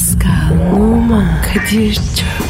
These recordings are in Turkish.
Pascal, Oman, Kadir çok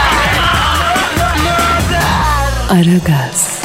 Aragaz,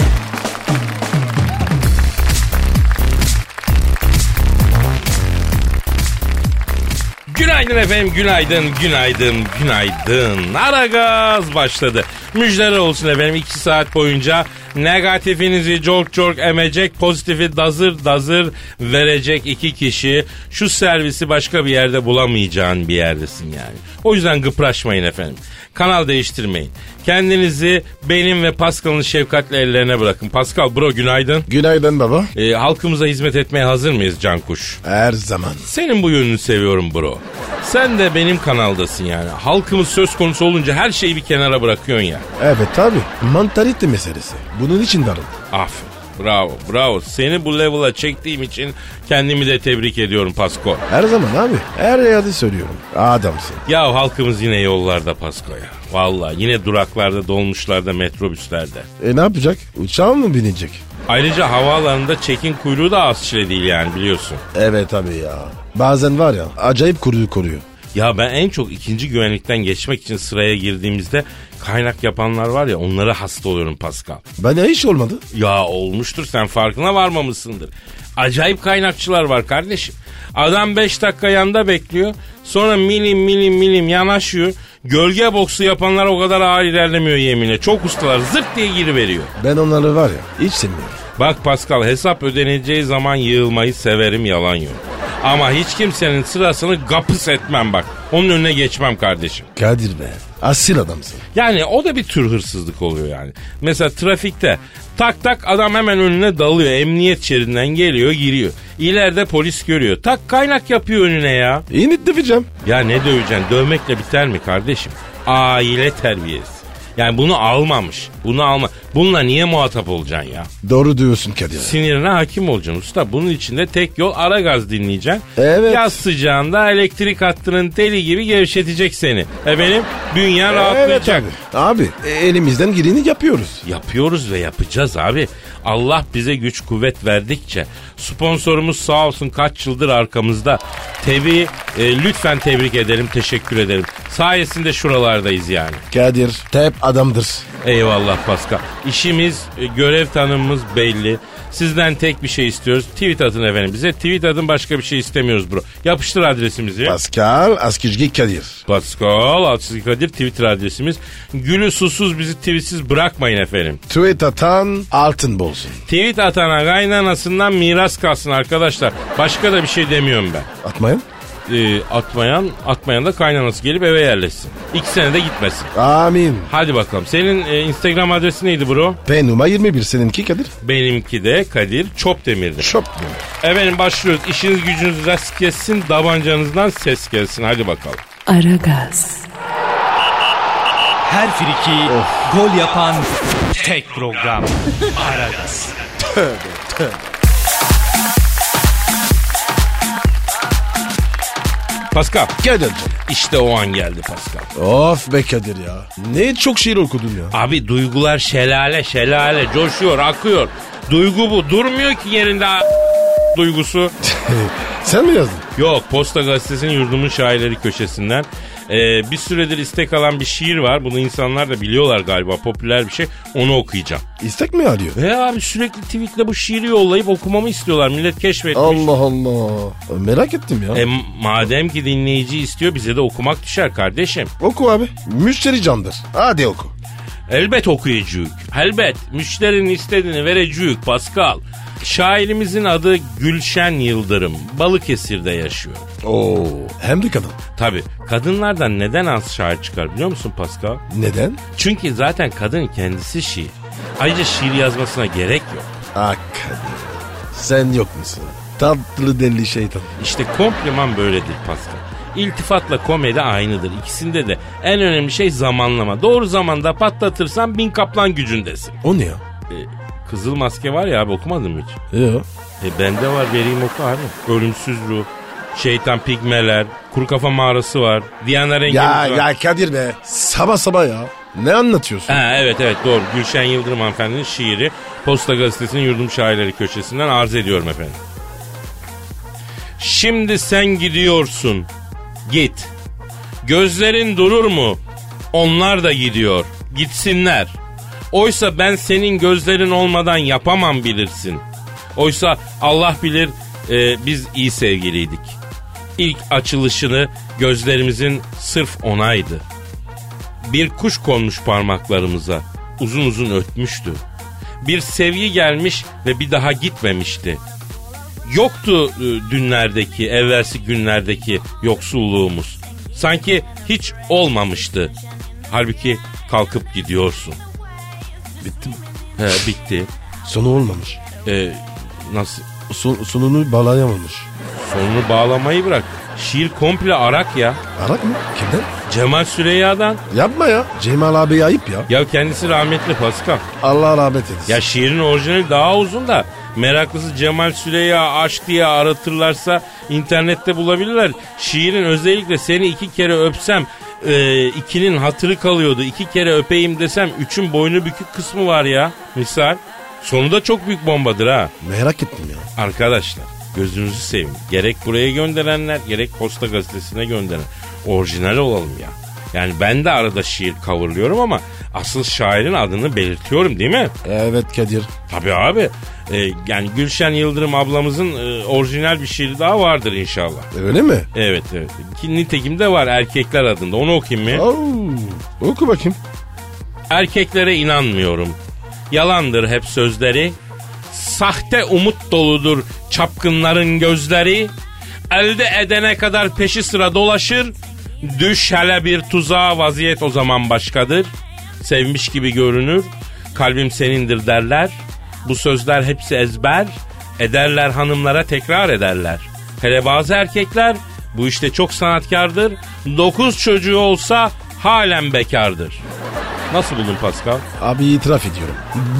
Günaydın efendim, günaydın, günaydın, günaydın. Ara gaz başladı. Müjdeler olsun efendim. iki saat boyunca negatifinizi çok çok emecek, pozitifi dazır dazır verecek iki kişi. Şu servisi başka bir yerde bulamayacağın bir yerdesin yani. O yüzden gıpraşmayın efendim. Kanal değiştirmeyin. Kendinizi benim ve Pascal'ın şefkatli ellerine bırakın. Pascal bro günaydın. Günaydın baba. Ee, halkımıza hizmet etmeye hazır mıyız Cankuş? Her zaman. Senin bu yönünü seviyorum bro. Sen de benim kanaldasın yani. Halkımız söz konusu olunca her şeyi bir kenara bırakıyorsun ya. Evet tabi. Mantalite meselesi. Bunun için varım. Aferin. Bravo, bravo. Seni bu level'a çektiğim için kendimi de tebrik ediyorum Pasko. Her zaman abi. Her yerde söylüyorum. Adamsın. Ya halkımız yine yollarda Pasko ya. Vallahi yine duraklarda, dolmuşlarda, metrobüslerde. E ne yapacak? Uçağa mı binecek? Ayrıca havaalanında çekin kuyruğu da az çile değil yani biliyorsun. Evet abi ya. Bazen var ya acayip kuruyu koruyor. Ya ben en çok ikinci güvenlikten geçmek için sıraya girdiğimizde kaynak yapanlar var ya onlara hasta oluyorum Pascal. Bana hiç olmadı. Ya olmuştur sen farkına varmamışsındır. Acayip kaynakçılar var kardeşim. Adam 5 dakika yanda bekliyor. Sonra milim milim milim yanaşıyor. Gölge boksu yapanlar o kadar ağır ilerlemiyor yeminle. Çok ustalar zırt diye giriveriyor. Ben onları var ya hiç sevmiyorum. Bak Pascal hesap ödeneceği zaman yığılmayı severim yalan yok. Ama hiç kimsenin sırasını gapıs etmem bak. Onun önüne geçmem kardeşim. Kadir be. Asil adamsın. Yani o da bir tür hırsızlık oluyor yani. Mesela trafikte tak tak adam hemen önüne dalıyor. Emniyet şeridinden geliyor giriyor. İleride polis görüyor. Tak kaynak yapıyor önüne ya. İyi mi döveceğim? Ya ne döveceksin dövmekle biter mi kardeşim? Aile terbiyesi. Yani bunu almamış. Bunu alma. Bununla niye muhatap olacaksın ya? Doğru diyorsun Kadir. Sinirine hakim olacaksın usta. Bunun için de tek yol ara gaz dinleyeceksin. Evet. Yaz sıcağında elektrik hattının teli gibi gevşetecek seni. Efendim dünya Evet rahatlayacak. abi. Abi e, elimizden geleni yapıyoruz. Yapıyoruz ve yapacağız abi. Allah bize güç kuvvet verdikçe sponsorumuz sağ olsun kaç yıldır arkamızda. Tebi e, lütfen tebrik ederim, teşekkür ederim. Sayesinde şuralardayız yani. Kadir tep adamdır. Eyvallah Pascal. İşimiz, e, görev tanımımız belli. Sizden tek bir şey istiyoruz. Tweet atın efendim bize. Tweet atın başka bir şey istemiyoruz bro. Yapıştır adresimizi. Pascal Askizgi Kadir. Pascal Altçizgi Kadir Twitter adresimiz. Gülü susuz bizi tweetsiz bırakmayın efendim. Tweet atan altın bolsun. Tweet atana kaynanasından miras kalsın arkadaşlar. Başka da bir şey demiyorum ben. Atmayın. Ee, atmayan, atmayan da kaynanası gelip eve yerleşsin. İki sene de gitmesin. Amin. Hadi bakalım. Senin e, Instagram adresi neydi bro? Penuma 21 seninki Kadir. Benimki de Kadir Çopdemir'di. Şop. Efendim başlıyoruz. İşiniz gücünüz rast gelsin, tabancanızdan ses gelsin. Hadi bakalım. Aragaz, Her friki gol yapan tek program. Aragaz. Pascal. Kadir. İşte o an geldi Pascal. Of be Kadir ya. Ne çok şiir okudun ya. Abi duygular şelale şelale coşuyor akıyor. Duygu bu durmuyor ki yerinde a- duygusu. Sen mi yazdın? Yok Posta Gazetesi'nin yurdumun şairleri köşesinden. Ee, bir süredir istek alan bir şiir var. Bunu insanlar da biliyorlar galiba popüler bir şey. Onu okuyacağım. İstek mi arıyor? Ve abi sürekli tweetle bu şiiri yollayıp okumamı istiyorlar. Millet keşfetmiş. Allah Allah. Merak ettim ya. E, madem ki dinleyici istiyor bize de okumak düşer kardeşim. Oku abi. Müşteri candır. Hadi oku. Elbet okuyacak. Elbet. Müşterinin istediğini verecek Pascal. Şairimizin adı Gülşen Yıldırım. Balıkesir'de yaşıyor. Oo. Hem de kadın. Tabi kadınlardan neden az şair çıkar biliyor musun Pascal? Neden? Çünkü zaten kadın kendisi şiir. Ayrıca şiir yazmasına gerek yok. Ah Kadir. Sen yok musun? Tatlı deli şeytan. İşte kompliman böyledir Pascal. İltifatla komedi aynıdır. İkisinde de en önemli şey zamanlama. Doğru zamanda patlatırsan bin kaplan gücündesin. O ne ya? E, Kızıl maske var ya abi okumadın mı hiç? Yok. E bende var vereyim oku abi. Ölümsüz ruh, şeytan pigmeler, kuru kafa mağarası var. Diana rengimiz Ya var. ya Kadir be. Sabah sabah ya. Ne anlatıyorsun? Ha, evet evet doğru. Gülşen Yıldırım hanımefendinin şiiri Posta Gazetesi'nin Yurdum Şairleri köşesinden arz ediyorum efendim. Şimdi sen gidiyorsun. Git. Gözlerin durur mu? Onlar da gidiyor. Gitsinler. Oysa ben senin gözlerin olmadan yapamam bilirsin. Oysa Allah bilir e, biz iyi sevgiliydik. İlk açılışını gözlerimizin sırf onaydı. Bir kuş konmuş parmaklarımıza. Uzun uzun ötmüştü. Bir sevgi gelmiş ve bir daha gitmemişti. Yoktu e, dünlerdeki, evvelsi günlerdeki yoksulluğumuz. Sanki hiç olmamıştı. Halbuki kalkıp gidiyorsun. Bitti mi? He bitti. Sonu olmamış. E, nasıl? Son, sonunu bağlayamamış. Sonunu bağlamayı bırak. Şiir komple arak ya. Arak mı? Kimden? Cemal Süreyya'dan. Yapma ya. Cemal abi ayıp ya. Ya kendisi rahmetli Pascal. Allah rahmet eylesin. Ya şiirin orijinali daha uzun da meraklısı Cemal Süreyya aşk diye aratırlarsa internette bulabilirler. Şiirin özellikle seni iki kere öpsem e, ikinin hatırı kalıyordu. İki kere öpeyim desem üçün boynu bükük kısmı var ya misal. Sonu da çok büyük bombadır ha. Merak ettim ya. Arkadaşlar gözünüzü seveyim. Gerek buraya gönderenler gerek Posta Gazetesi'ne gönderen. Orijinal olalım ya. Yani ben de arada şiir coverlıyorum ama asıl şairin adını belirtiyorum değil mi? Evet Kadir. Tabii abi. Ee, yani Gülşen Yıldırım ablamızın e, orijinal bir şiiri daha vardır inşallah. Öyle mi? Evet evet. Ki nitekim de var erkekler adında. Onu okuyayım mı? Oo, oku bakayım. Erkeklere inanmıyorum. Yalandır hep sözleri. Sahte umut doludur çapkınların gözleri. Elde edene kadar peşi sıra dolaşır. Düş hele bir tuzağa vaziyet o zaman başkadır. Sevmiş gibi görünür. Kalbim senindir derler. Bu sözler hepsi ezber. Ederler hanımlara tekrar ederler. Hele bazı erkekler bu işte çok sanatkardır. Dokuz çocuğu olsa halen bekardır. Nasıl buldun Pascal? Abi itiraf ediyorum.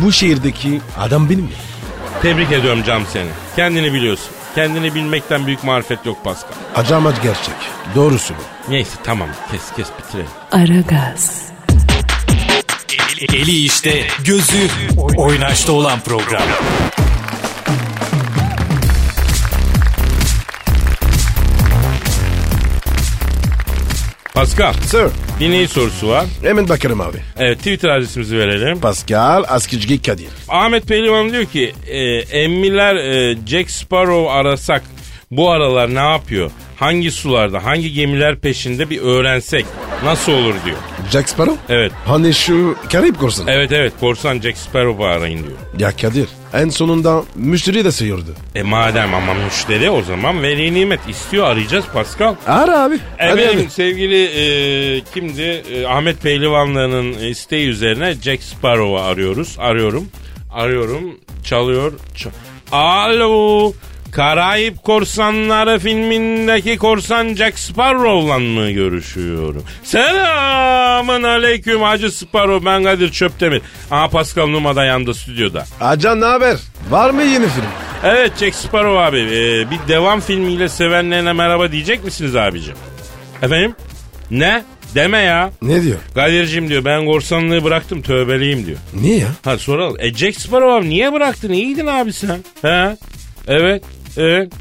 Bu şehirdeki adam benim. Tebrik ediyorum Cam seni. Kendini biliyorsun. Kendini bilmekten büyük marifet yok Pascal. Acamat gerçek. Doğrusu bu. Neyse tamam kes kes bitirelim. Aragaz, Eli işte, gözü oynaşta olan program. Pascal Sir. Dinleyici sorusu var. Hemen bakarım abi. Evet Twitter adresimizi verelim. Pascal Askizgi Kadir. Ahmet Pehlivan diyor ki e, emmiler e, Jack Sparrow arasak bu aralar ne yapıyor? Hangi sularda hangi gemiler peşinde bir öğrensek nasıl olur diyor. Jack Sparrow? Evet. Hani şu Karayip korsanı. Evet evet korsan Jack Sparrow'u arayın diyor. Ya Kadir en sonunda müşteri de sıyırdı. E madem ama müşteri o zaman veli nimet istiyor arayacağız Pascal. Ara abi. Hadi Efendim abi. sevgili e, kimdi? E, Ahmet Pehlivanlı'nın isteği üzerine Jack Sparrow'u arıyoruz. Arıyorum. Arıyorum. Çalıyor. Ç- Alo. Karayip Korsanları filmindeki korsan Jack Sparrow'la mı görüşüyorum? Selamın aleyküm Hacı Sparrow ben Kadir Çöptemir. Aha Pascal Numa da yanında stüdyoda. Acan ne haber? Var mı yeni film? Evet Jack Sparrow abi e, bir devam filmiyle sevenlerine merhaba diyecek misiniz abicim? Efendim? Ne? Deme ya. Ne diyor? Kadir'cim diyor ben korsanlığı bıraktım tövbeliyim diyor. Niye ya? Ha soralım. E Jack Sparrow abi niye bıraktın? İyiydin abi sen. He? Evet. Evet.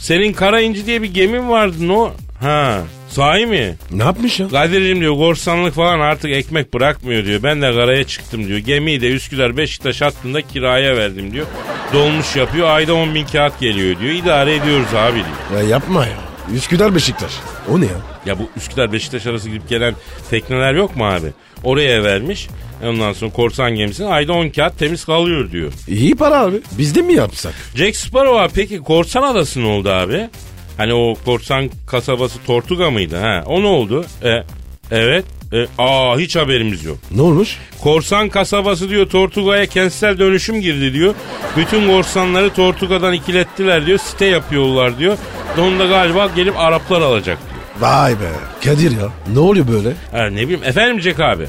Senin Kara İnci diye bir gemin vardı. No. Ha. Sahi mi? Ne yapmış ya? Kadir'cim diyor korsanlık falan artık ekmek bırakmıyor diyor. Ben de karaya çıktım diyor. Gemiyi de Üsküdar Beşiktaş hattında kiraya verdim diyor. Dolmuş yapıyor ayda 10 bin kağıt geliyor diyor. İdare ediyoruz abi diyor. Ya yapma ya. Üsküdar Beşiktaş. O ne ya? Ya bu Üsküdar Beşiktaş arası gidip gelen tekneler yok mu abi? Oraya vermiş. Ondan sonra korsan gemisine ayda 10 kağıt temiz kalıyor diyor. İyi para abi. Biz de mi yapsak? Jack Sparrow abi peki korsan adası ne oldu abi? Hani o korsan kasabası Tortuga mıydı? Ha, o ne oldu? E, evet. E, aa hiç haberimiz yok. Ne olmuş? Korsan kasabası diyor Tortuga'ya kentsel dönüşüm girdi diyor. Bütün korsanları Tortuga'dan ikilettiler diyor. Site yapıyorlar diyor. Onu da galiba gelip Araplar alacak diyor. Vay be. Kadir ya. Ne oluyor böyle? Ha, ne bileyim efendim Jack abi.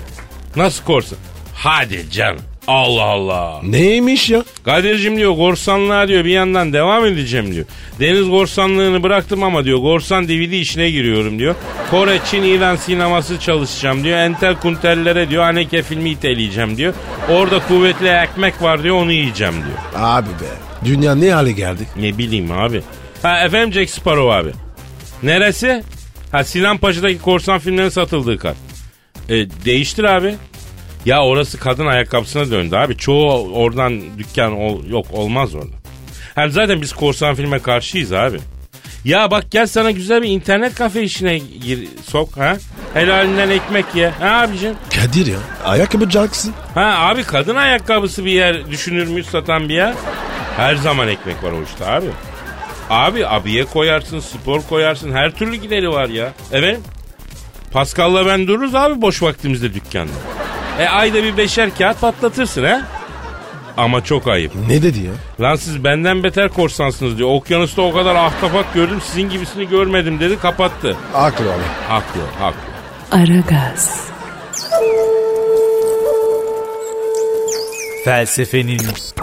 Nasıl korsan? Hadi canım. Allah Allah. Neymiş ya? Kadir'cim diyor korsanlığa diyor bir yandan devam edeceğim diyor. Deniz korsanlığını bıraktım ama diyor korsan DVD işine giriyorum diyor. Kore, Çin, İran sineması çalışacağım diyor. Entel kuntellere diyor Haneke filmi iteleyeceğim diyor. Orada kuvvetli ekmek var diyor onu yiyeceğim diyor. Abi be. Dünya ne hale geldi? Ne bileyim abi. Ha efendim Jack Sparrow abi. Neresi? Ha Sinan Paşa'daki korsan filmlerin satıldığı kat. E, değiştir abi. Ya orası kadın ayakkabısına döndü abi. Çoğu oradan dükkan ol- yok olmaz orada. Hem zaten biz korsan filme karşıyız abi. Ya bak gel sana güzel bir internet kafe işine gir, sok ha. Helalinden ekmek ye. Ha abicim? Kadir ya. Ayakkabı caksın. Ha abi kadın ayakkabısı bir yer düşünür müyüz satan bir yer? Her zaman ekmek var o işte abi. Abi abiye koyarsın, spor koyarsın, her türlü gideri var ya. Evet. Pascal'la ben dururuz abi boş vaktimizde dükkanda. E ayda bir beşer kağıt patlatırsın ha. Ama çok ayıp. Ne dedi ya? Lan siz benden beter korsansınız diyor. Okyanusta o kadar ahtapot gördüm sizin gibisini görmedim dedi kapattı. Haklı abi. Haklı haklı. Aragaz, Felsefenin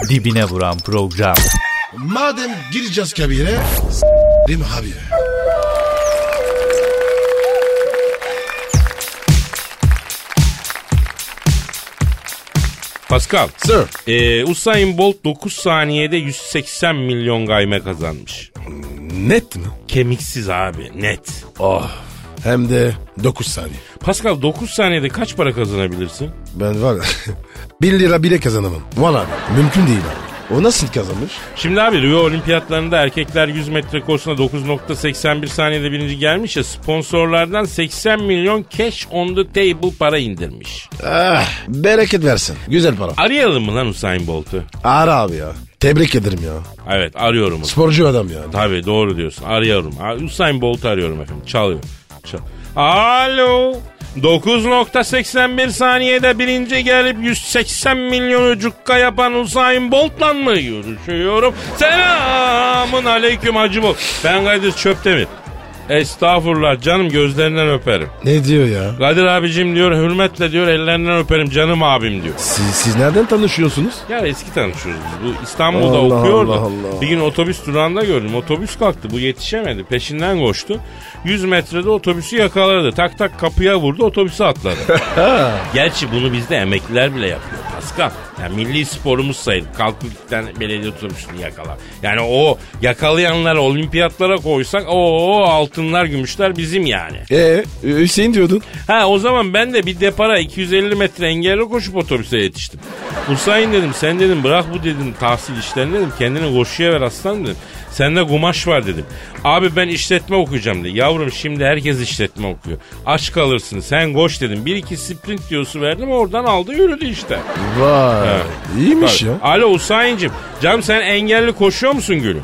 dibine vuran program. Madem gireceğiz kabire. S**rim abi. Pascal. Sir. Ee, Usain Bolt 9 saniyede 180 milyon gayme kazanmış. Net mi? Kemiksiz abi net. Oh. Hem de 9 saniye. Pascal 9 saniyede kaç para kazanabilirsin? Ben var ya 1 lira bile kazanamam. Valla. Mümkün değil abi. O nasıl kazanmış? Şimdi abi Rio olimpiyatlarında erkekler 100 metre koşusunda 9.81 saniyede birinci gelmiş ya sponsorlardan 80 milyon cash on the table para indirmiş. Ah, bereket versin. Güzel para. Arayalım mı lan Usain Bolt'u? Ara abi ya. Tebrik ederim ya. Evet arıyorum. onu. Sporcu adam yani. Tabii doğru diyorsun arıyorum. Usain Bolt'u arıyorum efendim çalıyor. Çal. Alo. 9.81 saniyede birinci gelip 180 milyonu cukka yapan Usain Bolt'la mı görüşüyorum? Selamun aleyküm Hacı Bol. Ben Kadir Çöptemir. Estağfurullah canım gözlerinden öperim. Ne diyor ya? Kadir abicim diyor hürmetle diyor ellerinden öperim canım abim diyor. Siz, siz nereden tanışıyorsunuz? Ya eski tanışıyoruz biz. Bu İstanbul'da Allah okuyordu. Allah Allah. Bir gün otobüs durağında gördüm. Otobüs kalktı. Bu yetişemedi. Peşinden koştu. 100 metrede otobüsü yakaladı. Tak tak kapıya vurdu. Otobüsü atladı. Gerçi bunu bizde emekliler bile yapıyor. Pascal. Yani milli sporumuz sayılır. Kalkıktan belediye otobüsünü yakalar. Yani o yakalayanları olimpiyatlara koysak o altınlar gümüşler bizim yani. Ee, Hüseyin diyordun. Ha o zaman ben de bir depara 250 metre engelle koşup otobüse yetiştim. Usain dedim sen dedim bırak bu dedim tahsil işlerini dedim kendini koşuya ver aslan dedim. Sende kumaş var dedim. Abi ben işletme okuyacağım dedi. Yavrum şimdi herkes işletme okuyor. Aç kalırsın sen koş dedim. Bir iki sprint diyosu verdim oradan aldı yürüdü işte. Vay. Evet. İyiymiş ya. Alo Usain'cim. Canım sen engelli koşuyor musun gülüm?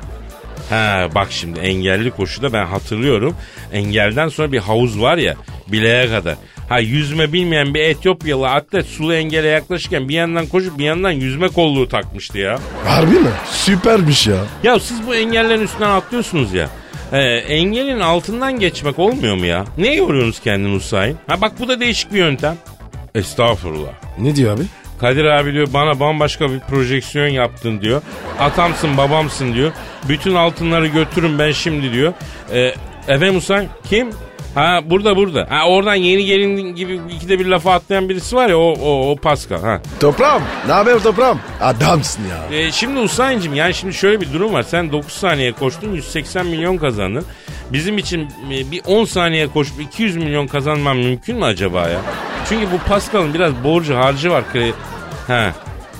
Ha bak şimdi engelli koşuda ben hatırlıyorum. Engelden sonra bir havuz var ya bileğe kadar. Ha yüzme bilmeyen bir Etiyopyalı atlet sulu engele yaklaşırken bir yandan koşup bir yandan yüzme kolluğu takmıştı ya. Harbi mi? Süpermiş ya. Ya siz bu engellerin üstünden atlıyorsunuz ya. Ee, engelin altından geçmek olmuyor mu ya? Ne yoruyorsunuz kendini Usain? Ha bak bu da değişik bir yöntem. Estağfurullah. Ne diyor abi? Kadir abi diyor bana bambaşka bir projeksiyon yaptın diyor. Atamsın babamsın diyor. Bütün altınları götürün ben şimdi diyor. Ee, efendim Usain kim? Ha burada burada. Ha oradan yeni gelin gibi ikide bir lafa atlayan birisi var ya o o, o Pascal. Ha. Toprağım. Ne haber toprağım? Adamsın ya. Ee, şimdi Usain'cim yani şimdi şöyle bir durum var. Sen 9 saniye koştun 180 milyon kazandın. Bizim için e, bir 10 saniye koşup 200 milyon kazanman mümkün mü acaba ya? Çünkü bu Pascal'ın biraz borcu harcı var. Ha.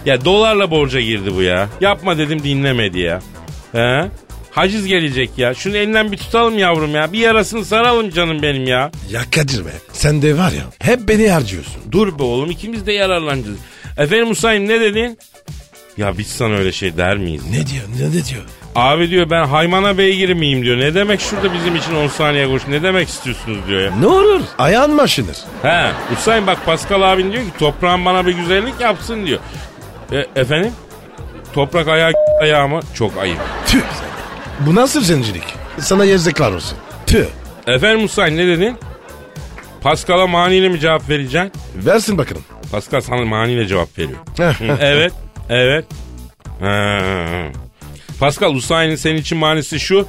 Ya dolarla borca girdi bu ya. Yapma dedim dinlemedi ya. He? Haciz gelecek ya. Şunu elinden bir tutalım yavrum ya. Bir yarasını saralım canım benim ya. Ya Kadir be. Sen de var ya. Hep beni harcıyorsun. Dur be oğlum ikimiz de yararlanacağız. Efendim Hüseyin ne dedin? Ya biz sana öyle şey der miyiz? Ne diyor? Ne, ne diyor? Abi diyor ben haymana beygiri miyim diyor. Ne demek şurada bizim için 10 saniye koş ne demek istiyorsunuz diyor ya. Ne olur? Ayağın mı aşınır? He Hüseyin bak Pascal abin diyor ki toprağın bana bir güzellik yapsın diyor. E, efendim? Toprak ayağı ayağı mı? Çok ayıp. Tüh. Bu nasıl zencilik? Sana yazıklar olsun. Tüh. Efendim Hüseyin ne dedin? Pascal'a maniyle mi cevap vereceksin? Versin bakalım. Pascal sana maniyle cevap veriyor. Evet. Evet. Ha. Pascal Hüseyin'in senin için manisi şu.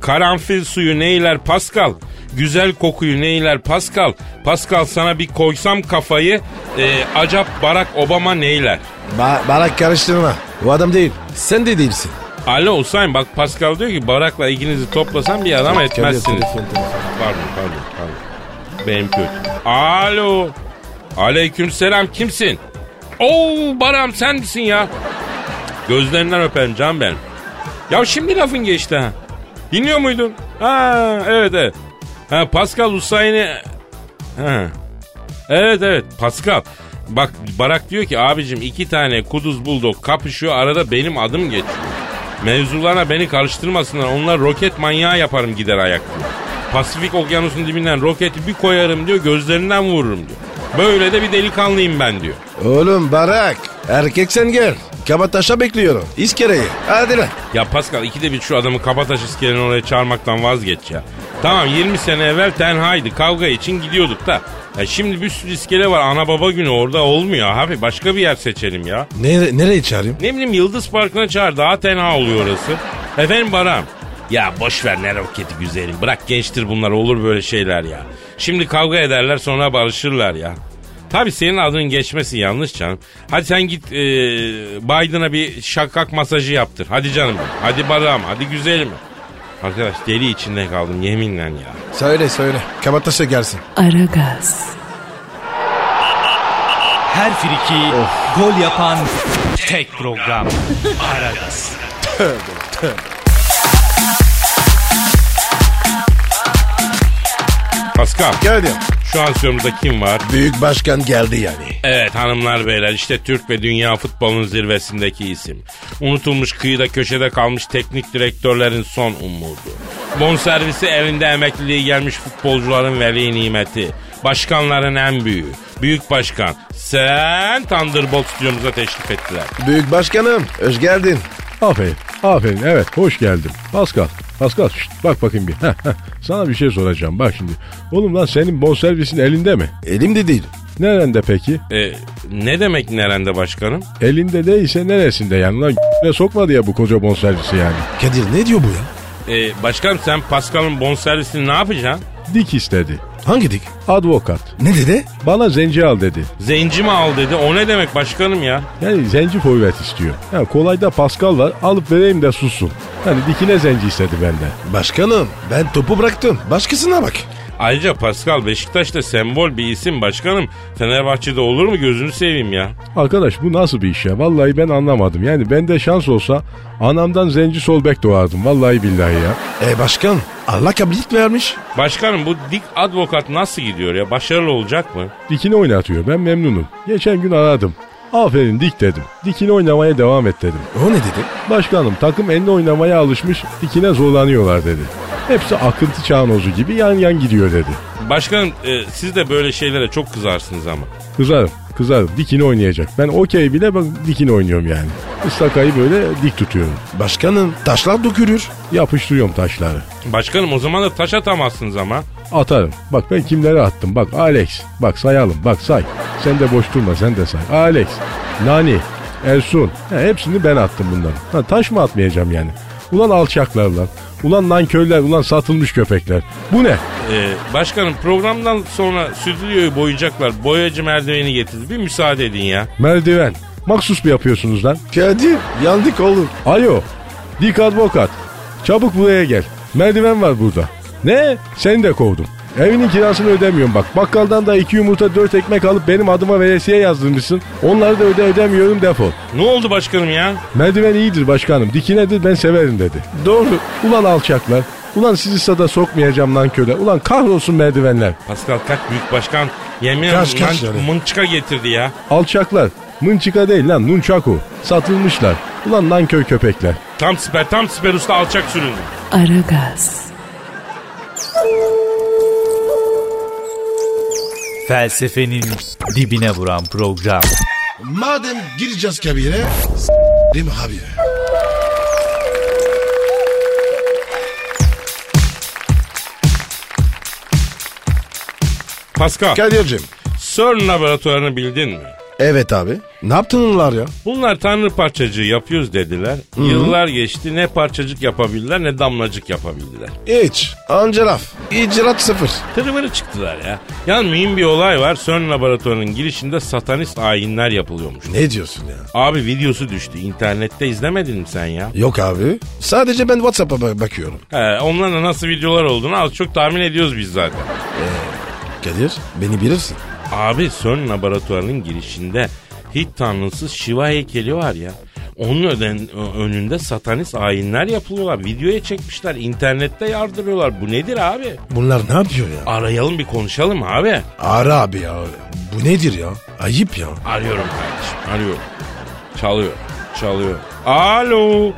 Karanfil suyu neyler Pascal? Güzel kokuyu neyler Pascal? Pascal sana bir koysam kafayı e, acap Barack Obama neyler? Ba barak karıştırma. O adam değil. Sen de değilsin. Alo Hüseyin bak Pascal diyor ki Barak'la ikinizi toplasan bir adam etmezsiniz. Telefon, telefon. Pardon pardon pardon. Benim kötü. Alo. Aleyküm selam kimsin? Oo Baram sen misin ya? Gözlerinden öperim can benim. Ya şimdi lafın geçti ha. Dinliyor muydun? Ha evet evet. Ha Pascal Hüseyin'i... Ha. Evet evet Pascal. Bak Barak diyor ki abicim iki tane kuduz buldog kapışıyor arada benim adım geçiyor. Mevzularına beni karıştırmasınlar onlar roket manyağı yaparım gider ayak diyor. Pasifik okyanusun dibinden roketi bir koyarım diyor gözlerinden vururum diyor. Böyle de bir delikanlıyım ben diyor. Oğlum Barak. Erkek sen gel. Kabataş'a bekliyorum. İskeleyi. Hadi lan. Ya Pascal ikide bir şu adamı Kabataş iskelenin oraya çağırmaktan vazgeç ya. Tamam 20 sene evvel tenhaydı kavga için gidiyorduk da. Ya şimdi bir sürü iskele var ana baba günü orada olmuyor abi başka bir yer seçelim ya. Nere nereye çağırayım? Ne bileyim Yıldız Parkı'na çağır daha tenha oluyor orası. Efendim Baram. Ya boş ver ne roketi güzelim. Bırak gençtir bunlar olur böyle şeyler ya. Şimdi kavga ederler sonra barışırlar ya. Tabii senin adın geçmesi yanlış canım. Hadi sen git e, Biden'a bir şakak masajı yaptır. Hadi canım. Hadi Baram hadi güzelim. Arkadaş deli içinde kaldım yeminle ya. Söyle söyle. Kabataş'a gelsin. Aragaz, Her friki gol yapan tek program. Aragaz. Pascal Geldim. Şu an stüdyomuzda kim var? Büyük başkan geldi yani. Evet hanımlar beyler işte Türk ve dünya futbolunun zirvesindeki isim. Unutulmuş kıyıda köşede kalmış teknik direktörlerin son umudu. Bonservisi elinde emekliliği gelmiş futbolcuların veli nimeti. Başkanların en büyüğü. Büyük başkan. Sen Thunderbolt stüdyomuza teşrif ettiler. Büyük başkanım. Hoş geldin. Aferin. Aferin. Evet hoş geldin. Pascal. Pascal şşt, bak bakayım bir. Heh, heh. Sana bir şey soracağım. Bak şimdi. Oğlum lan senin bonservisin elinde mi? Elimde değil. Nerede peki? E, ne demek nerende başkanım? Elinde değilse neresinde yani? Lan ne sokmadı ya bu koca bonservisi yani. Kadir ne diyor bu ya? E, başkanım sen Pascal'ın bonservisini ne yapacaksın? Dik istedi. Hangi dik? Advokat. Ne dedi? Bana zenci al dedi. Zenci mi al dedi. O ne demek başkanım ya? Yani zenci forvet istiyor. Yani kolayda Pascal var alıp vereyim de sussun. Hani dikine zenci istedi benden. Başkanım ben topu bıraktım. Başkasına bak. Ayrıca Pascal Beşiktaş'ta sembol bir isim başkanım. Fenerbahçe'de olur mu gözünü seveyim ya. Arkadaş bu nasıl bir iş ya? Vallahi ben anlamadım. Yani bende şans olsa anamdan zenci sol bek doğardım. Vallahi billahi ya. E başkan Allah kabilik vermiş. Başkanım bu dik advokat nasıl gidiyor ya? Başarılı olacak mı? Dikini oynatıyor. Ben memnunum. Geçen gün aradım. Aferin dik dedim. Dikini oynamaya devam et dedim. O ne dedi? Başkanım takım eline oynamaya alışmış dikine zorlanıyorlar dedi. Hepsi akıntı çağnozu gibi yan yan gidiyor dedi. Başkanım e, siz de böyle şeylere çok kızarsınız ama. Kızarım kızarım dikini oynayacak. Ben okey bile bak dikini oynuyorum yani. Istakayı böyle dik tutuyorum. Başkanım taşlar dökülür. Yapıştırıyorum taşları. Başkanım o zaman da taş atamazsınız ama. Atarım. Bak ben kimlere attım. Bak Alex. Bak sayalım. Bak say. Sen de boş durma sen de say. Alex. Nani. Ersun. Ha, hepsini ben attım bunların. Ha, taş mı atmayacağım yani? Ulan alçaklar lan. Ulan nankörler. Ulan satılmış köpekler. Bu ne? E, başkanım programdan sonra stüdyoyu boyayacaklar. Boyacı merdiveni getirdi. Bir müsaade edin ya. Merdiven. Maksus mu yapıyorsunuz lan? Kadir yandık oğlum. Alo. Dik advokat. Çabuk buraya gel. Merdiven var burada. Ne? Seni de kovdum. Evinin kirasını ödemiyorum bak. Bakkaldan da iki yumurta dört ekmek alıp benim adıma veresiye yazdırmışsın. Onları da öde ödemiyorum defol. Ne oldu başkanım ya? Merdiven iyidir başkanım. Dikinedir ben severim dedi. Doğru. Ulan alçaklar. Ulan sizi sada sokmayacağım lan köle. Ulan kahrolsun merdivenler. Pascal kaç büyük başkan yemin Kaç, ederim kaç lan mınçıka getirdi ya. Alçaklar. Mınçıka değil lan nunchaku. Satılmışlar. Ulan nankör köpekler. Tam siper tam siper usta alçak süründü. Aragaz, Felsefenin dibine vuran program. Madem gireceğiz kabire, s***lim abi. Pascal, Kadir'cim. CERN laboratuvarını bildin mi? Evet abi. Ne yaptın onlar ya? Bunlar tanrı parçacığı yapıyoruz dediler. Yıllar geçti ne parçacık yapabildiler ne damlacık yapabildiler. Hiç. Anca laf. İcraat sıfır. Tırıvırı çıktılar ya. Yalnız mühim bir olay var. CERN laboratuvarının girişinde satanist ayinler yapılıyormuş. Ne diyorsun ya? Abi videosu düştü. İnternette izlemedin mi sen ya? Yok abi. Sadece ben WhatsApp'a ba- bakıyorum. He, onların nasıl videolar olduğunu az çok tahmin ediyoruz biz zaten. Kadir beni bilirsin. Abi CERN laboratuvarının girişinde Hint tanrısı Shiva heykeli var ya. Onun öden, önünde satanist ayinler yapılıyorlar. Videoya çekmişler. internette yardırıyorlar. Bu nedir abi? Bunlar ne yapıyor ya? Arayalım bir konuşalım abi. Ara abi ya. Bu nedir ya? Ayıp ya. Arıyorum kardeşim. Arıyorum. Çalıyor. Çalıyor. Alo.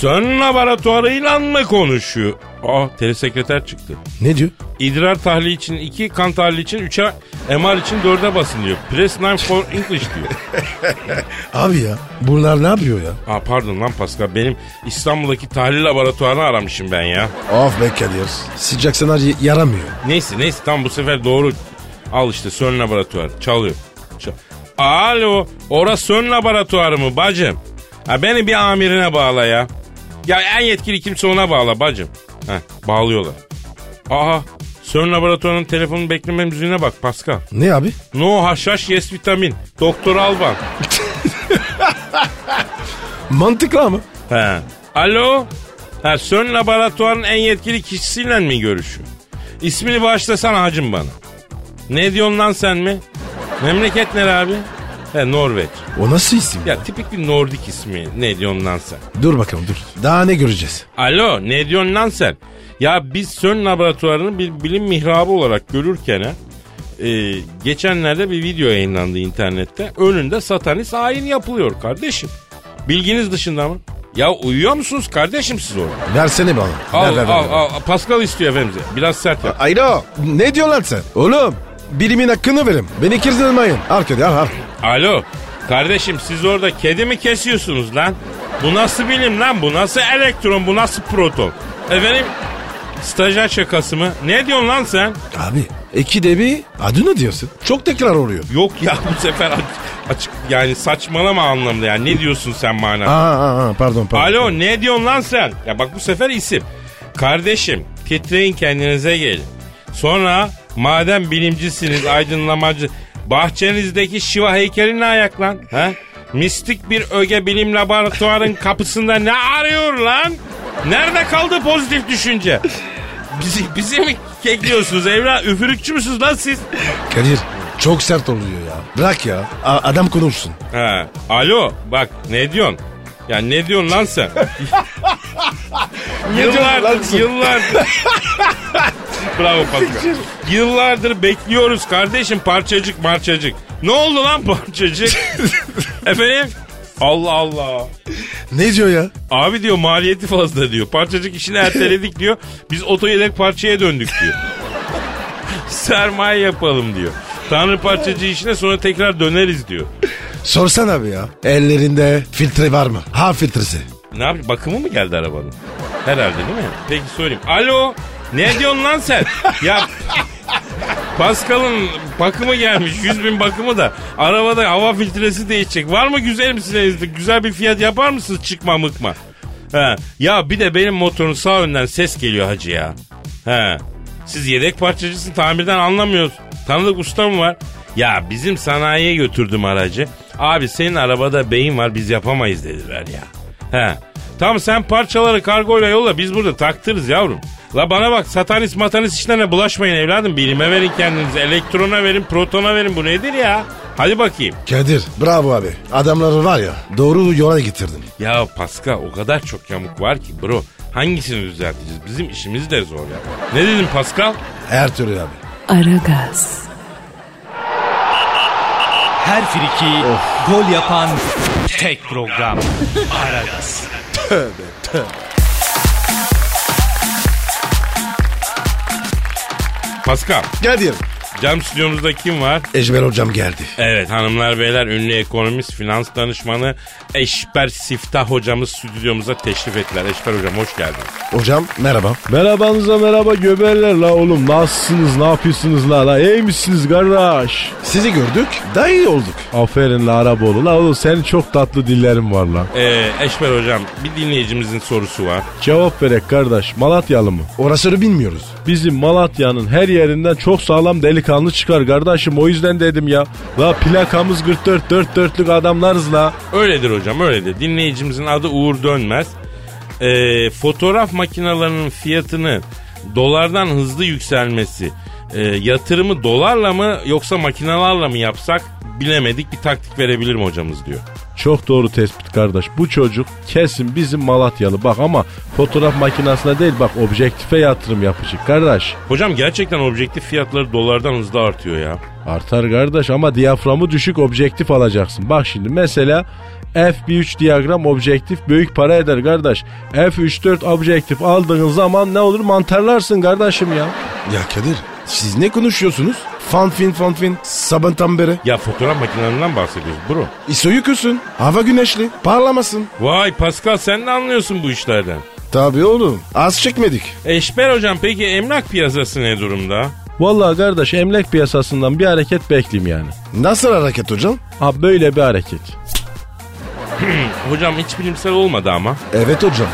CERN laboratuvarıyla mı konuşuyor? Aa telesekreter çıktı. Ne diyor? İdrar tahlili için 2, kan tahlili için 3'e, MR için 4'e basın diyor. Press 9 for English diyor. Abi ya. Bunlar ne yapıyor ya? Aa pardon lan Pascal benim İstanbul'daki tahlil laboratuvarını aramışım ben ya. Of be Kadir. Sıcak senaryo yaramıyor. Neyse neyse tam bu sefer doğru. Al işte CERN laboratuvarı çalıyor. Çal- Alo orası CERN laboratuvarı mı bacım? Ha, beni bir amirine bağla ya. Ya en yetkili kimse ona bağla bacım. Heh, bağlıyorlar. Aha CERN laboratuvarının telefonun bekleme müziğine bak Pascal. Ne abi? No haşhaş yes vitamin. Doktor Alban. Mantıklı ama. He. Alo. Ha, CERN laboratuvarın en yetkili kişisiyle mi görüşüyor? İsmini bağışlasana hacım bana. Ne diyorsun lan sen mi? Memleket nere abi? He Norveç. O nasıl isim? Ya tipik bir Nordik ismi. Ne diyorsun lan sen? Dur bakalım dur. Daha ne göreceğiz? Alo ne diyorsun lan sen? Ya biz CERN laboratuvarını bir bilim mihrabı olarak görürken e, geçenlerde bir video yayınlandı internette. Önünde satanist ayin yapılıyor kardeşim. Bilginiz dışında mı? Ya uyuyor musunuz kardeşim siz orada? Versene bana. Al Ver, ver, al ver. al. Pascal istiyor efendim. Biraz sert yap. Alo. Ne diyorsun lan sen? Oğlum. Bilimin hakkını verin. Beni kırdırmayın. Arkada al al. Alo. Kardeşim siz orada kedi mi kesiyorsunuz lan? Bu nasıl bilim lan? Bu nasıl elektron? Bu nasıl proton? Efendim stajyer şakası mı? Ne diyorsun lan sen? Abi. iki de bir adını diyorsun. Çok tekrar oluyor. Yok ya bu sefer aç- açık yani saçmalama anlamda yani. Ne diyorsun sen manada? Aa, aa, aa, pardon pardon. Alo ne diyorsun lan sen? Ya bak bu sefer isim. Kardeşim titreyin kendinize gelin. Sonra madem bilimcisiniz aydınlamacı bahçenizdeki Şiva heykelini ne ayak lan? Ha? Mistik bir öge bilim laboratuvarın kapısında ne arıyor lan? Nerede kaldı pozitif düşünce? Bizi, bizi mi kekliyorsunuz evlat? Üfürükçü müsünüz lan siz? Kadir çok sert oluyor ya. Bırak ya. A- adam konuşsun. Ha, alo bak ne diyorsun? Ya ne diyorsun lan sen? yıllardır, yıllardır. Bravo Pascal. Yıllardır bekliyoruz kardeşim parçacık parçacık. Ne oldu lan parçacık? Efendim? Allah Allah. Ne diyor ya? Abi diyor maliyeti fazla diyor. Parçacık işini erteledik diyor. Biz oto yedek parçaya döndük diyor. Sermaye yapalım diyor. Tanrı parçacı işine sonra tekrar döneriz diyor. Sorsan abi ya. Ellerinde filtre var mı? Ha filtresi. Ne yap? Bakımı mı geldi arabanın? Herhalde değil mi? Peki sorayım. Alo. Ne diyorsun lan sen? Ya Pascal'ın bakımı gelmiş. 100 bin bakımı da. Arabada hava filtresi değişecek. Var mı güzelim sizinizde? Güzel bir fiyat yapar mısınız çıkma mıkma? He. Ya bir de benim motorun sağ önden ses geliyor hacı ya. He. Siz yedek parçacısın tamirden anlamıyoruz. Tanıdık usta mı var? Ya bizim sanayiye götürdüm aracı. Abi senin arabada beyin var biz yapamayız dediler ya. He. Tamam sen parçaları kargoyla yolla biz burada taktırız yavrum. La bana bak satanist matanist işlerine bulaşmayın evladım. Bilime verin kendinizi. Elektrona verin, protona verin. Bu nedir ya? Hadi bakayım. Kadir bravo abi. Adamları var ya doğru yola getirdin. Ya Pascal o kadar çok yamuk var ki bro. Hangisini düzelteceğiz? Bizim işimiz de zor ya. Ne dedin Pascal? Her türlü abi. Aragaz, Her friki gol yapan tek program. Aragaz. Pascal. Kadir. Cam stüdyomuzda kim var? Ejmer hocam geldi. Evet hanımlar beyler ünlü ekonomist, finans danışmanı Eşber Siftah hocamız stüdyomuza teşrif ettiler. Eşber hocam hoş geldiniz. Hocam merhaba. Merhabanıza merhaba göberler la oğlum. Nasılsınız ne yapıyorsunuz la la iyi misiniz kardeş? Sizi gördük daha iyi olduk. Aferin la Araboğlu. La oğlum senin çok tatlı dillerin var la. Ee, Eşber hocam bir dinleyicimizin sorusu var. Cevap verek kardeş. Malatyalı mı? Orasını bilmiyoruz. Bizim Malatya'nın her yerinden çok sağlam delikanlı çıkar kardeşim. O yüzden dedim ya. La plakamız 44 dört dörtlük adamlarız la. Öyledir hocam öyledir. Dinleyicimizin adı Uğur Dönmez. Ee, fotoğraf makinelerinin fiyatını dolardan hızlı yükselmesi e, yatırımı dolarla mı yoksa makinelerle mi yapsak bilemedik bir taktik verebilir mi hocamız diyor. Çok doğru tespit kardeş. Bu çocuk kesin bizim Malatyalı. Bak ama fotoğraf makinesine değil bak objektife yatırım yapacak kardeş. Hocam gerçekten objektif fiyatları dolardan hızlı artıyor ya. Artar kardeş ama diyaframı düşük objektif alacaksın. Bak şimdi mesela F1.3 diyagram objektif büyük para eder kardeş. F3.4 objektif aldığın zaman ne olur mantarlarsın kardeşim ya. Ya Kadir siz ne konuşuyorsunuz? Fanfin fanfin sabahtan beri. Ya fotoğraf makinelerinden bahsediyoruz bro. İso yıkılsın. Hava güneşli. Parlamasın. Vay Pascal sen ne anlıyorsun bu işlerden? Tabii oğlum. Az çekmedik. Eşber hocam peki emlak piyasası ne durumda? Vallahi kardeş emlak piyasasından bir hareket bekleyeyim yani. Nasıl hareket hocam? Ha böyle bir hareket. Hocam hiç bilimsel olmadı ama. Evet hocam.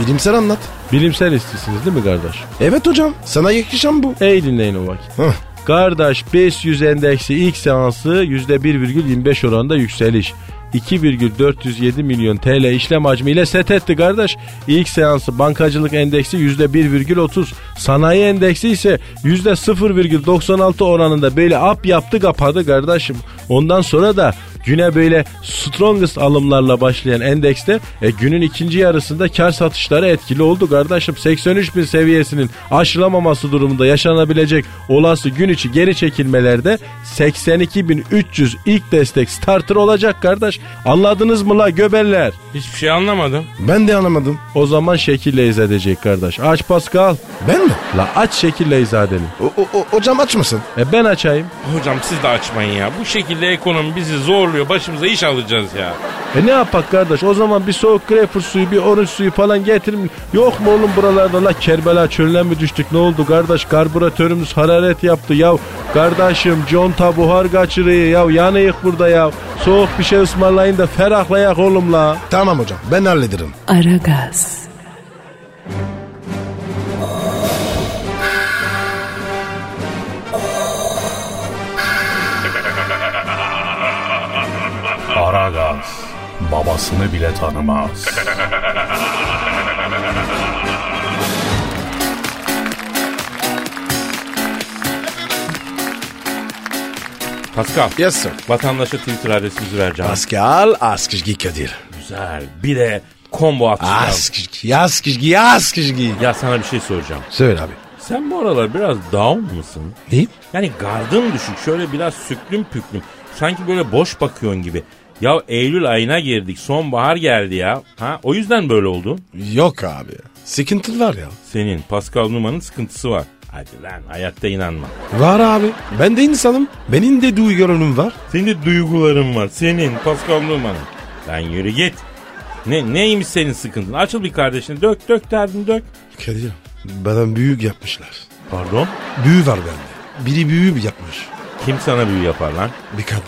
Bilimsel anlat. Bilimsel istisiniz değil mi kardeş? Evet hocam. Sana yakışan bu. İyi dinleyin o vakit. Hah. Kardeş 500 endeksi ilk seansı %1,25 oranında yükseliş. 2,407 milyon TL işlem hacmiyle set etti kardeş. İlk seansı bankacılık endeksi %1,30. Sanayi endeksi ise %0,96 oranında böyle up yaptı kapadı kardeşim. Ondan sonra da güne böyle strongest alımlarla başlayan endekste e, günün ikinci yarısında kar satışları etkili oldu kardeşim. 83 bin seviyesinin aşılamaması durumunda yaşanabilecek olası gün içi geri çekilmelerde 82.300 ilk destek starter olacak kardeş. Anladınız mı la göbeller? Hiçbir şey anlamadım. Ben de anlamadım. O zaman şekille izah edecek kardeş. Aç Pascal. Ben mi? La aç şekille izah edelim. O, o, o- hocam açmasın. E ben açayım. Hocam siz de açmayın ya. Bu şekilde ekonomi bizi zorluyor. Başımıza iş alacağız ya. E ne yapak kardeş? O zaman bir soğuk greyfurt suyu, bir orange suyu falan getirin. Yok mu oğlum buralarda la Kerbela çölüne mi düştük? Ne oldu kardeş? Karbüratörümüz hararet yaptı. Ya kardeşim conta buhar kaçırıyor. Ya yanıyık burada ya. Soğuk bir şey ısmarlayın da ferahlayak oğlum la. Tamam hocam ben hallederim. Aragaz, Aragaz babasını bile tanımaz. Pascal. Yes sir. Vatandaşa Twitter adresimizi vereceğim. Pascal Askışgi Kadir. Güzel. Bir de combo atacağım. Askışgi, Askışgi, Askışgi. Ya sana bir şey soracağım. Söyle abi. Sen bu aralar biraz down mısın? Ne? Yani gardın düşük. Şöyle biraz süklüm püklüm. Sanki böyle boş bakıyorsun gibi. Ya Eylül ayına girdik. Sonbahar geldi ya. Ha o yüzden böyle oldun. Yok abi. Sıkıntı var ya. Senin Pascal Numa'nın sıkıntısı var. Hadi lan hayatta inanma. Var abi. Ben de insanım. Benim de duygularım var. Senin de duyguların var. Senin Pascal Numa'nın. Lan yürü git. Ne, neymiş senin sıkıntın? Açıl bir kardeşine dök dök derdini dök. Kadir bana büyük yapmışlar. Pardon? Büyü var bende. Biri büyü yapmış. Kim sana büyü yapar lan? Bir kadın.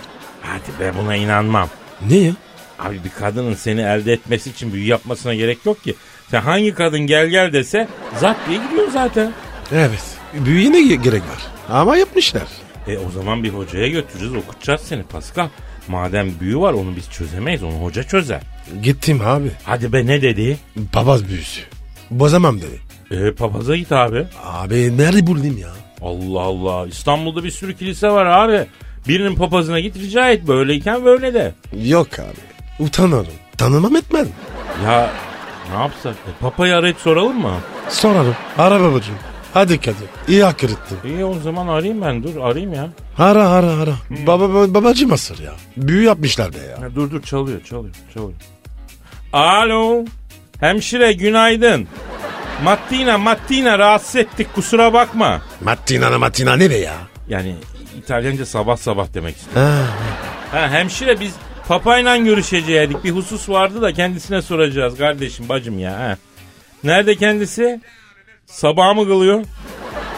Hadi be buna inanmam. Ne ya? Abi bir kadının seni elde etmesi için büyü yapmasına gerek yok ki. Sen hangi kadın gel gel dese zat diye gidiyor zaten. Evet. Büyüye ne gerek var? Ama yapmışlar. E o zaman bir hocaya götüreceğiz okutacağız seni Pascal. Madem büyü var onu biz çözemeyiz onu hoca çözer. Gittim abi. Hadi be ne dedi? Papaz büyüsü. Bozamam dedi. E papaza git abi. Abi nerede bulayım ya? Allah Allah İstanbul'da bir sürü kilise var abi. Birinin papazına git rica et böyleyken böyle de. Yok abi. Utanırım. Tanımam etmem. Ya ne yapsak? E, papayı arayıp soralım mı? Sorarım. Ara babacığım. Hadi Kadir. İyi hak ettin. İyi o zaman arayayım ben dur arayayım ya. Ara ara ara. Baba, baba babacı mısır ya. Büyü yapmışlar be ya. Ha, dur dur çalıyor çalıyor çalıyor. Alo. Hemşire günaydın. Mattina Mattina rahatsız ettik kusura bakma. Mattina Mattina ne be ya? Yani İtalyanca sabah sabah demek istiyorum. Ha, hemşire biz papayla görüşecektik. Bir husus vardı da kendisine soracağız kardeşim bacım ya. Ha. Nerede kendisi? Sabah mı kılıyor?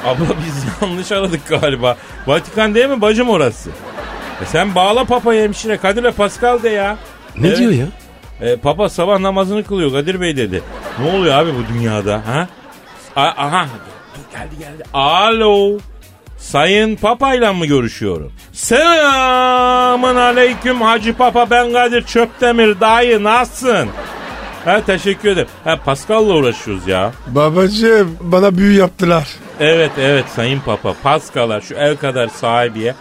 Abla biz yanlış aradık galiba. Vatikan değil mi bacım orası? E sen bağla papayı hemşire Kadir'le Pascal de ya. ne Evet. diyor ya? E, papa sabah namazını kılıyor Kadir Bey dedi. Ne oluyor abi bu dünyada ha? A- aha geldi geldi. Alo. Sayın Papa'yla mı görüşüyorum? Selamın aleyküm Hacı Papa ben Kadir Çöptemir dayı nasılsın? Ha teşekkür ederim. Ha Pascal'la uğraşıyoruz ya. Babacım bana büyü yaptılar. Evet evet Sayın Papa Pascal'a şu el kadar sahibiye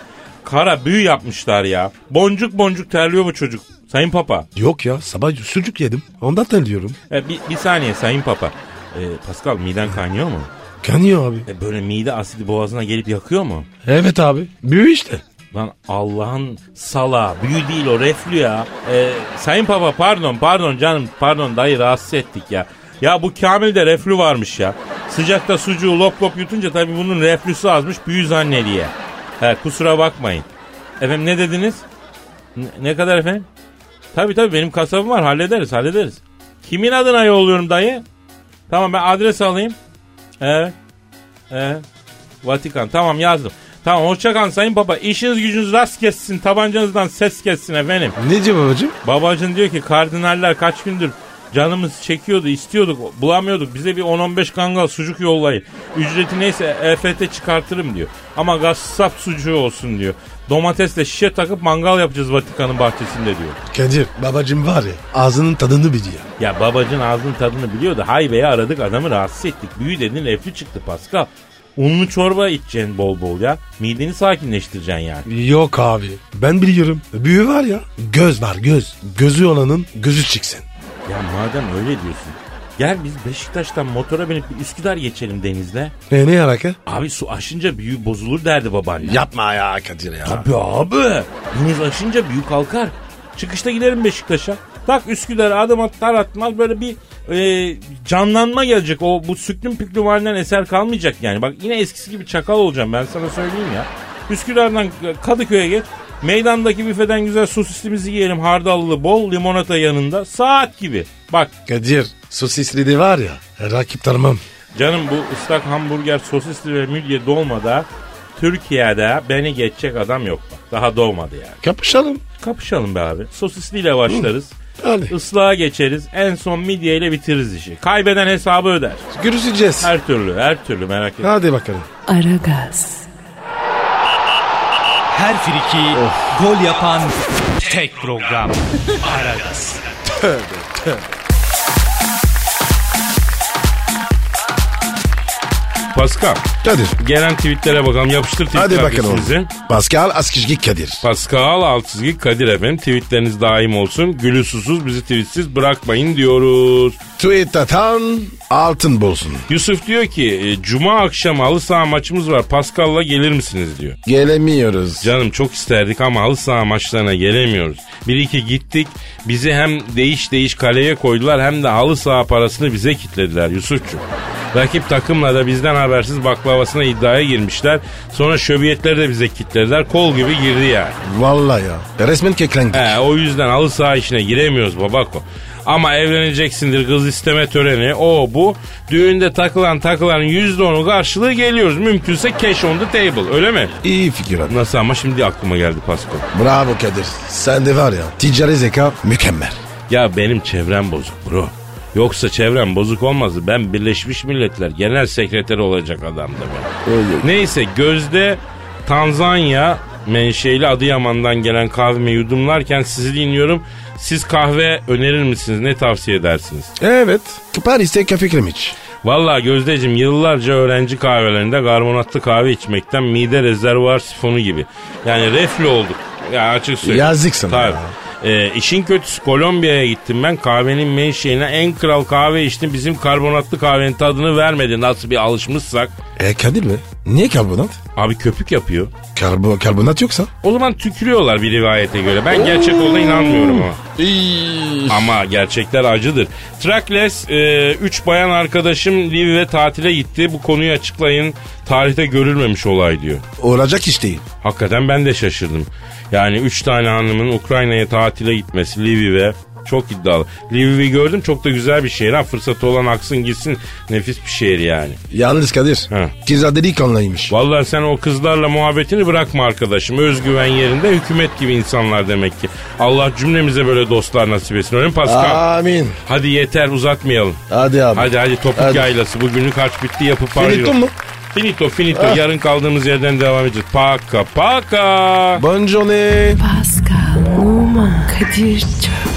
kara büyü yapmışlar ya. Boncuk boncuk terliyor bu çocuk. Sayın Papa. Yok ya sabah sucuk yedim. Ondan tanıyorum. E, bir, bir saniye Sayın Papa. E, Pascal miden kaynıyor mu? Kanıyor abi. E, böyle mide asidi boğazına gelip yakıyor mu? Evet abi. Büyü işte. Lan Allah'ın sala büyü değil o reflü ya. E, Sayın Papa pardon pardon canım pardon dayı rahatsız ettik ya. Ya bu Kamil'de reflü varmış ya. Sıcakta sucuğu lop lop yutunca tabii bunun reflüsü azmış büyü zannediye. He kusura bakmayın. Efendim ne dediniz? Ne, ne kadar efendim? Tabii tabii benim kasabım var hallederiz hallederiz. Kimin adına yolluyorum dayı? Tamam ben adres alayım. Evet. Evet. Vatikan tamam yazdım. Tamam hoşçakalın sayın baba. İşiniz gücünüz rast kessin. Tabancanızdan ses kessin efendim. Ne diyor babacım? Babacın diyor ki kardinaller kaç gündür canımız çekiyordu istiyorduk bulamıyorduk. Bize bir 10-15 kangal sucuk yollayın. Ücreti neyse EFT çıkartırım diyor. Ama gassap sucuğu olsun diyor. Domatesle şişe takıp mangal yapacağız Vatikan'ın bahçesinde diyor. Kadir babacım var ya ağzının tadını biliyor. Ya babacın ağzının tadını biliyor da haybeyi aradık adamı rahatsız ettik. Büyü dedin reflü çıktı Pascal. Unlu çorba içeceksin bol bol ya. Mideni sakinleştireceksin yani. Yok abi ben biliyorum. Büyü var ya göz var göz. Gözü olanın gözü çıksın. Ya madem öyle diyorsun. Gel biz Beşiktaş'tan motora binip bir Üsküdar geçelim denizle. E ne alaka? Abi su aşınca büyü bozulur derdi babaanne. Yapma ya Kadir ya. Tabii abi. Deniz aşınca büyü kalkar. Çıkışta gidelim Beşiktaş'a. Tak Üsküdar'a adım atar atmaz böyle bir e, canlanma gelecek. O bu süklüm püklüm halinden eser kalmayacak yani. Bak yine eskisi gibi çakal olacağım ben sana söyleyeyim ya. Üsküdar'dan Kadıköy'e geç. Meydandaki büfeden güzel sosislimizi yiyelim hardallı bol limonata yanında. Saat gibi. Bak Kadir sosisli de var ya rakip tanımam. canım bu ıslak hamburger sosisli ve midye dolmada Türkiye'de beni geçecek adam yok bak. Daha doğmadı yani. Kapışalım. Kapışalım be abi. Sosisliyle başlarız. Hadi. Islağa geçeriz. En son midyeyle bitiririz işi. Kaybeden hesabı öder. Görüşeceğiz. Her türlü, her türlü merak etme. Hadi bakalım. Aragaz, Her friki gol yapan tek program. Aragaz. Pascal, Kadir. gelen tweetlere bakalım. Yapıştır tweet Hadi bakalım. adresinizi. Pascal Askizgi Kadir. Pascal Altçizgi Kadir efendim. Tweetleriniz daim olsun. Gülü susuz bizi tweetsiz bırakmayın diyoruz. Tweet atan altın bulsun. Yusuf diyor ki e, Cuma akşamı halı saha maçımız var. Pascal'la gelir misiniz diyor. Gelemiyoruz. Canım çok isterdik ama halı saha maçlarına gelemiyoruz. Bir iki gittik bizi hem değiş değiş kaleye koydular hem de halı saha parasını bize kitlediler Yusuf'cum. Rakip takımla da bizden habersiz baklavasına iddiaya girmişler. Sonra şöbiyetleri de bize kitlediler. Kol gibi girdi yani. Vallahi ya. Resmen keklendik. He, o yüzden halı saha işine giremiyoruz babako. Ama evleneceksindir kız isteme töreni o bu. Düğünde takılan takılan yüzde onu karşılığı geliyoruz. Mümkünse cash on the table öyle mi? İyi fikir abi. Nasıl ama şimdi aklıma geldi Pasko. Bravo Kadir. Sen de var ya ticari zeka mükemmel. Ya benim çevrem bozuk bro. Yoksa çevrem bozuk olmazdı. Ben Birleşmiş Milletler Genel Sekreteri olacak adamdım ben. Neyse gözde Tanzanya menşeli Adıyaman'dan gelen kahvemi yudumlarken sizi dinliyorum. Siz kahve önerir misiniz? Ne tavsiye edersiniz? Evet. Paris'te kafe kremiç. Vallahi Gözdeciğim yıllarca öğrenci kahvelerinde karbonatlı kahve içmekten mide rezervuar sifonu gibi. Yani reflü olduk. Ya açık söyleyeyim. Yazık sana Tabii. ya. Ee, işin kötüsü Kolombiya'ya gittim ben. Kahvenin menşeine en kral kahve içtim. Bizim karbonatlı kahvenin tadını vermedi. Nasıl bir alışmışsak. E Kadir mi? Niye karbonat? Abi köpük yapıyor. Karbo, karbonat yoksa? O zaman tükürüyorlar bir rivayete göre. Ben gerçek olduğuna inanmıyorum ama. Ama gerçekler acıdır. Trakles 3 bayan arkadaşım Lviv'e tatile gitti. Bu konuyu açıklayın. Tarihte görülmemiş olay diyor. Olacak iş değil. Hakikaten ben de şaşırdım. Yani 3 tane hanımın Ukrayna'ya tatile gitmesi Lviv'e çok iddialı. Lviv'i gördüm çok da güzel bir şehir. Ha, fırsatı olan aksın gitsin. Nefis bir şehir yani. Yalnız Kadir. Ha. Kızlar delikanlıymış. Vallahi sen o kızlarla muhabbetini bırakma arkadaşım. Özgüven yerinde hükümet gibi insanlar demek ki. Allah cümlemize böyle dostlar nasip etsin. Öyle mi Pascal? Amin. Hadi yeter uzatmayalım. Hadi abi. Hadi hadi topuk Hadi. yaylası. Bugünlük harç bitti yapıp Finito varıyor. mu? Finito finito. Ah. Yarın kaldığımız yerden devam edeceğiz. Paka paka. Bonjourne. Pascal, Oman, Kadir çok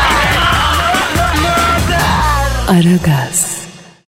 Aragaz.